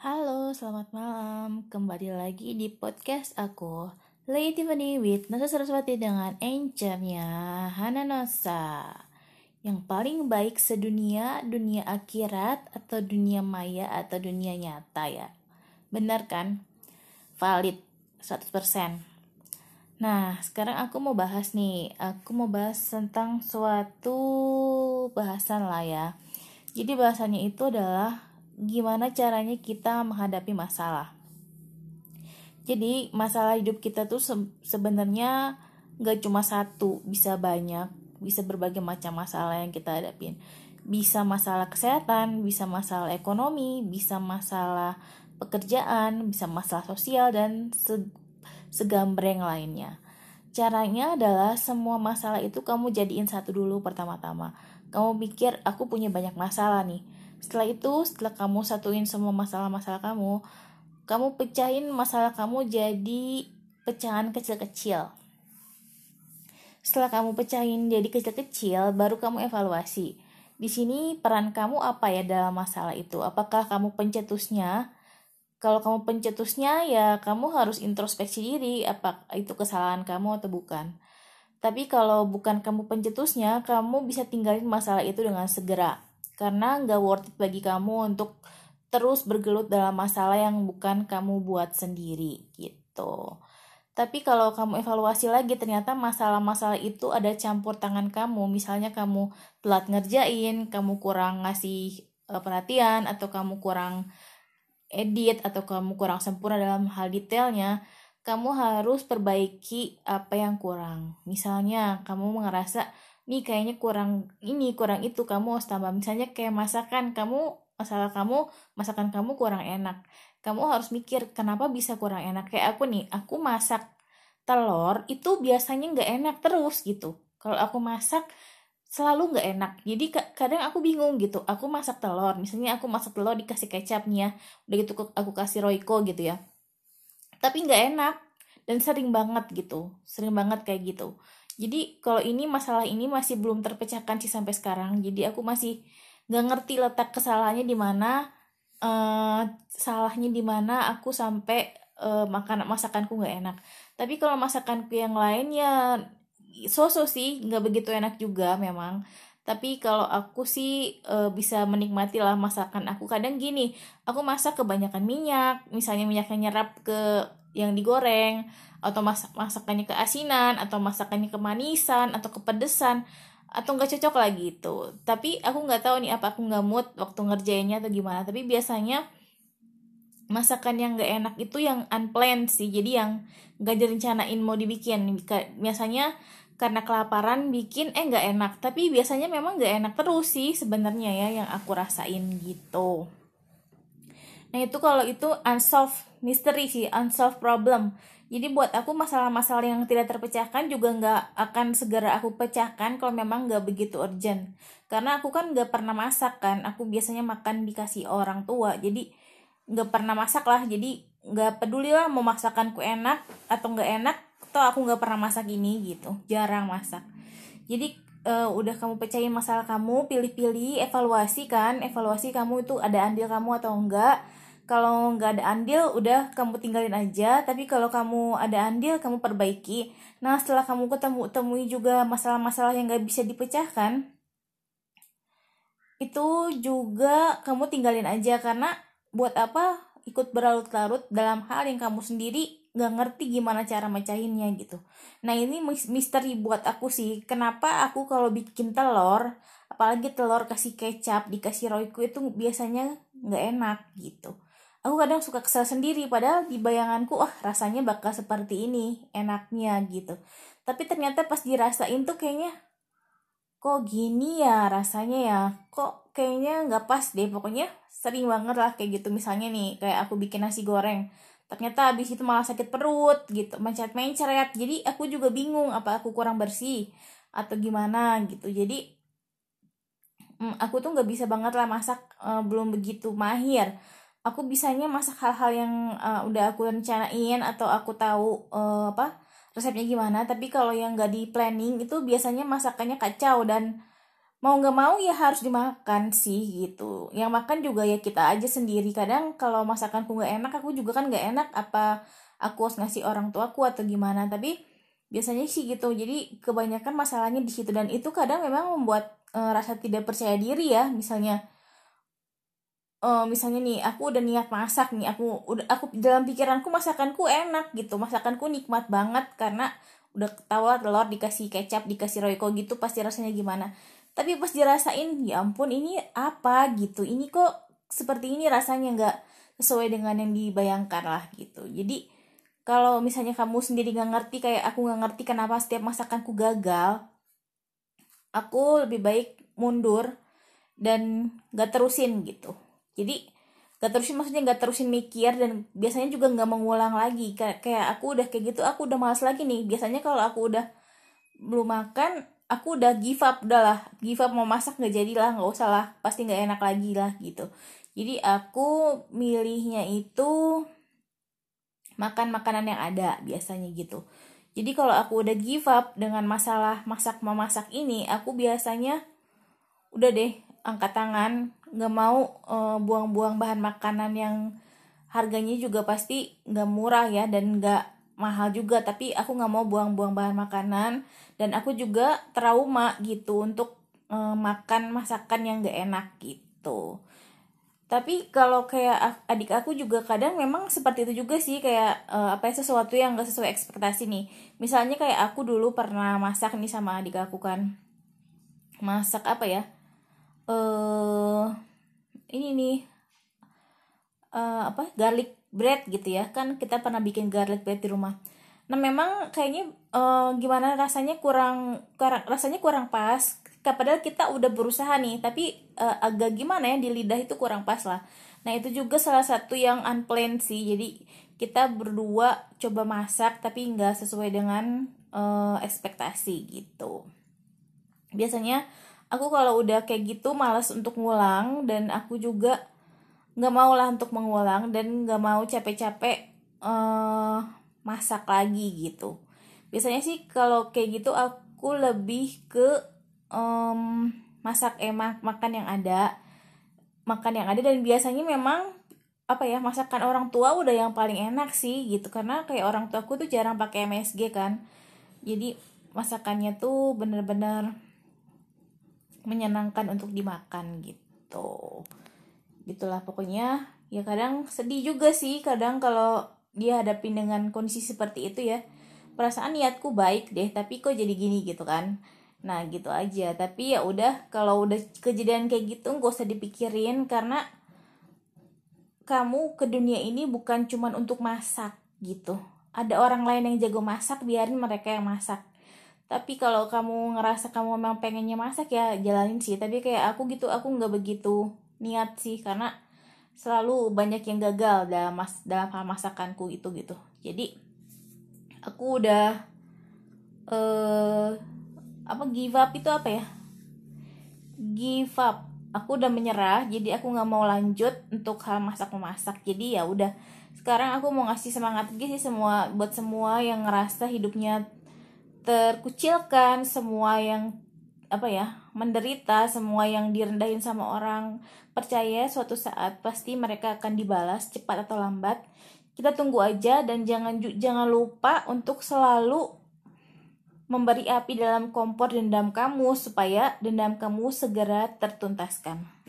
Halo, selamat malam. Kembali lagi di podcast aku, Lady Tiffany with Nasa Saraswati dengan anchornya Hana Nosa. Yang paling baik sedunia, dunia akhirat, atau dunia maya, atau dunia nyata ya. Benar kan? Valid 100%. Nah, sekarang aku mau bahas nih. Aku mau bahas tentang suatu bahasan lah ya. Jadi bahasannya itu adalah gimana caranya kita menghadapi masalah. Jadi masalah hidup kita tuh se sebenarnya gak cuma satu, bisa banyak, bisa berbagai macam masalah yang kita hadapin. Bisa masalah kesehatan, bisa masalah ekonomi, bisa masalah pekerjaan, bisa masalah sosial dan se segambreng lainnya. Caranya adalah semua masalah itu kamu jadiin satu dulu pertama-tama. Kamu pikir aku punya banyak masalah nih setelah itu, setelah kamu satuin semua masalah-masalah kamu, kamu pecahin masalah kamu jadi pecahan kecil-kecil. Setelah kamu pecahin jadi kecil-kecil, baru kamu evaluasi. Di sini peran kamu apa ya dalam masalah itu? Apakah kamu pencetusnya? Kalau kamu pencetusnya ya kamu harus introspeksi diri apa itu kesalahan kamu atau bukan. Tapi kalau bukan kamu pencetusnya, kamu bisa tinggalin masalah itu dengan segera karena nggak worth it bagi kamu untuk terus bergelut dalam masalah yang bukan kamu buat sendiri gitu. Tapi kalau kamu evaluasi lagi ternyata masalah-masalah itu ada campur tangan kamu. Misalnya kamu telat ngerjain, kamu kurang ngasih uh, perhatian atau kamu kurang edit atau kamu kurang sempurna dalam hal detailnya, kamu harus perbaiki apa yang kurang. Misalnya kamu ngerasa nih kayaknya kurang ini kurang itu kamu harus tambah. Misalnya kayak masakan kamu masalah kamu masakan kamu kurang enak. Kamu harus mikir kenapa bisa kurang enak? Kayak aku nih aku masak telur itu biasanya nggak enak terus gitu. Kalau aku masak selalu nggak enak. Jadi kadang aku bingung gitu aku masak telur. Misalnya aku masak telur dikasih kecapnya udah gitu aku kasih roiko gitu ya. Tapi nggak enak dan sering banget gitu sering banget kayak gitu jadi kalau ini masalah ini masih belum terpecahkan sih sampai sekarang. Jadi aku masih gak ngerti letak kesalahannya di mana uh, salahnya di mana aku sampai uh, makan masakanku nggak enak. Tapi kalau masakanku yang lain ya so-so sih nggak begitu enak juga memang. Tapi kalau aku sih e, bisa menikmati lah masakan aku. Kadang gini aku masak kebanyakan minyak. Misalnya minyaknya nyerap ke yang digoreng atau masak masakannya keasinan atau masakannya kemanisan atau kepedesan atau nggak cocok lagi itu tapi aku nggak tahu nih apa aku nggak mood waktu ngerjainnya atau gimana. Tapi biasanya masakan yang nggak enak itu yang unplanned sih jadi yang nggak direncanain mau dibikin. Biasanya karena kelaparan bikin eh nggak enak. Tapi biasanya memang nggak enak terus sih sebenarnya ya yang aku rasain gitu nah itu kalau itu unsolved mystery sih unsolved problem jadi buat aku masalah-masalah yang tidak terpecahkan juga nggak akan segera aku pecahkan kalau memang nggak begitu urgent. Karena aku kan nggak pernah masak kan, aku biasanya makan dikasih orang tua, jadi nggak pernah masak lah. Jadi nggak peduli lah mau masakanku enak atau nggak enak, atau aku nggak pernah masak ini gitu, jarang masak. Jadi uh, udah kamu pecahin masalah kamu, pilih-pilih, evaluasi kan, evaluasi kamu itu ada andil kamu atau enggak kalau nggak ada andil udah kamu tinggalin aja. Tapi kalau kamu ada andil kamu perbaiki. Nah setelah kamu ketemu temui juga masalah-masalah yang nggak bisa dipecahkan itu juga kamu tinggalin aja. Karena buat apa ikut berlarut-larut dalam hal yang kamu sendiri nggak ngerti gimana cara mecahinnya gitu. Nah ini misteri buat aku sih. Kenapa aku kalau bikin telur apalagi telur kasih kecap dikasih royco itu biasanya nggak enak gitu aku kadang suka kesal sendiri padahal di bayanganku wah rasanya bakal seperti ini enaknya gitu. Tapi ternyata pas dirasain tuh kayaknya kok gini ya rasanya ya? Kok kayaknya nggak pas deh. Pokoknya sering banget lah kayak gitu. Misalnya nih kayak aku bikin nasi goreng ternyata habis itu malah sakit perut gitu. Mencet mencret jadi aku juga bingung apa aku kurang bersih atau gimana gitu. Jadi hmm, aku tuh nggak bisa banget lah masak uh, belum begitu mahir aku bisanya masak hal-hal yang uh, udah aku rencanain atau aku tahu uh, apa resepnya gimana. Tapi kalau yang gak di planning itu biasanya masakannya kacau dan mau nggak mau ya harus dimakan sih gitu. Yang makan juga ya kita aja sendiri. Kadang kalau masakanku nggak enak aku juga kan nggak enak apa aku harus ngasih orang tuaku atau gimana. Tapi biasanya sih gitu. Jadi kebanyakan masalahnya di situ. Dan itu kadang memang membuat uh, rasa tidak percaya diri ya. Misalnya uh, misalnya nih aku udah niat masak nih aku udah aku dalam pikiranku masakanku enak gitu. Masakanku nikmat banget karena udah ketawa telur dikasih kecap dikasih royco gitu pasti rasanya gimana? Tapi pas dirasain ya ampun ini apa? gitu. Ini kok seperti ini rasanya nggak sesuai dengan yang dibayangkan lah gitu. Jadi kalau misalnya kamu sendiri nggak ngerti kayak aku nggak ngerti kenapa setiap masakanku gagal aku lebih baik mundur dan nggak terusin gitu jadi gak terusin maksudnya gak terusin mikir dan biasanya juga nggak mengulang lagi. Kayak kayak aku udah kayak gitu aku udah malas lagi nih. Biasanya kalau aku udah belum makan aku udah give up udah lah. Give up mau masak nggak jadi lah nggak usah lah. Pasti nggak enak lagi lah gitu. Jadi aku milihnya itu makan makanan yang ada biasanya gitu. Jadi kalau aku udah give up dengan masalah masak memasak ini aku biasanya udah deh angkat tangan nggak mau uh, buang-buang bahan makanan yang harganya juga pasti nggak murah ya dan nggak mahal juga. Tapi aku nggak mau buang-buang bahan makanan dan aku juga trauma gitu untuk e, makan masakan yang gak enak gitu. Tapi kalau kayak adik aku juga kadang memang seperti itu juga sih kayak e, apa ya sesuatu yang gak sesuai ekspektasi nih. Misalnya kayak aku dulu pernah masak nih sama adik aku kan. Masak apa ya eh ini nih uh, apa garlic bread gitu ya. Kan kita pernah bikin garlic bread di rumah. Nah memang kayaknya uh, gimana rasanya kurang, kurang rasanya kurang pas. Padahal kita udah berusaha nih tapi uh, agak gimana ya di lidah itu kurang pas lah. Nah itu juga salah satu yang unplanned sih. Jadi kita berdua coba masak tapi nggak sesuai dengan uh, ekspektasi gitu. Biasanya aku kalau udah kayak gitu malas untuk ngulang dan aku juga nggak mau lah untuk mengulang dan nggak mau capek-capek uh, masak lagi gitu. Biasanya sih kalau kayak gitu aku lebih ke um, masak emak makan yang ada makan yang ada dan biasanya memang apa ya masakan orang tua udah yang paling enak sih gitu. Karena kayak orang tua aku tuh jarang pakai MSG kan. Jadi masakannya tuh bener-bener menyenangkan untuk dimakan gitu. Gitulah pokoknya. Ya kadang sedih juga sih kadang kalau dia hadapin dengan kondisi seperti itu ya. Perasaan niatku baik deh tapi kok jadi gini gitu kan. Nah gitu aja. Tapi ya udah kalau udah kejadian kayak gitu gak usah dipikirin karena kamu ke dunia ini bukan cuman untuk masak gitu. Ada orang lain yang jago masak biarin mereka yang masak tapi kalau kamu ngerasa kamu memang pengennya masak ya jalanin sih. Tapi kayak aku gitu aku nggak begitu niat sih karena selalu banyak yang gagal dalam mas dalam hal masakanku itu gitu. Jadi aku udah uh, apa give up itu apa ya? Give up. Aku udah menyerah jadi aku nggak mau lanjut untuk hal masak memasak jadi ya udah sekarang aku mau ngasih semangat lagi sih semua buat semua yang ngerasa hidupnya terkucilkan semua yang apa ya menderita semua yang direndahin sama orang percaya suatu saat pasti mereka akan dibalas cepat atau lambat kita tunggu aja dan jangan jangan lupa untuk selalu memberi api dalam kompor dendam kamu supaya dendam kamu segera tertuntaskan.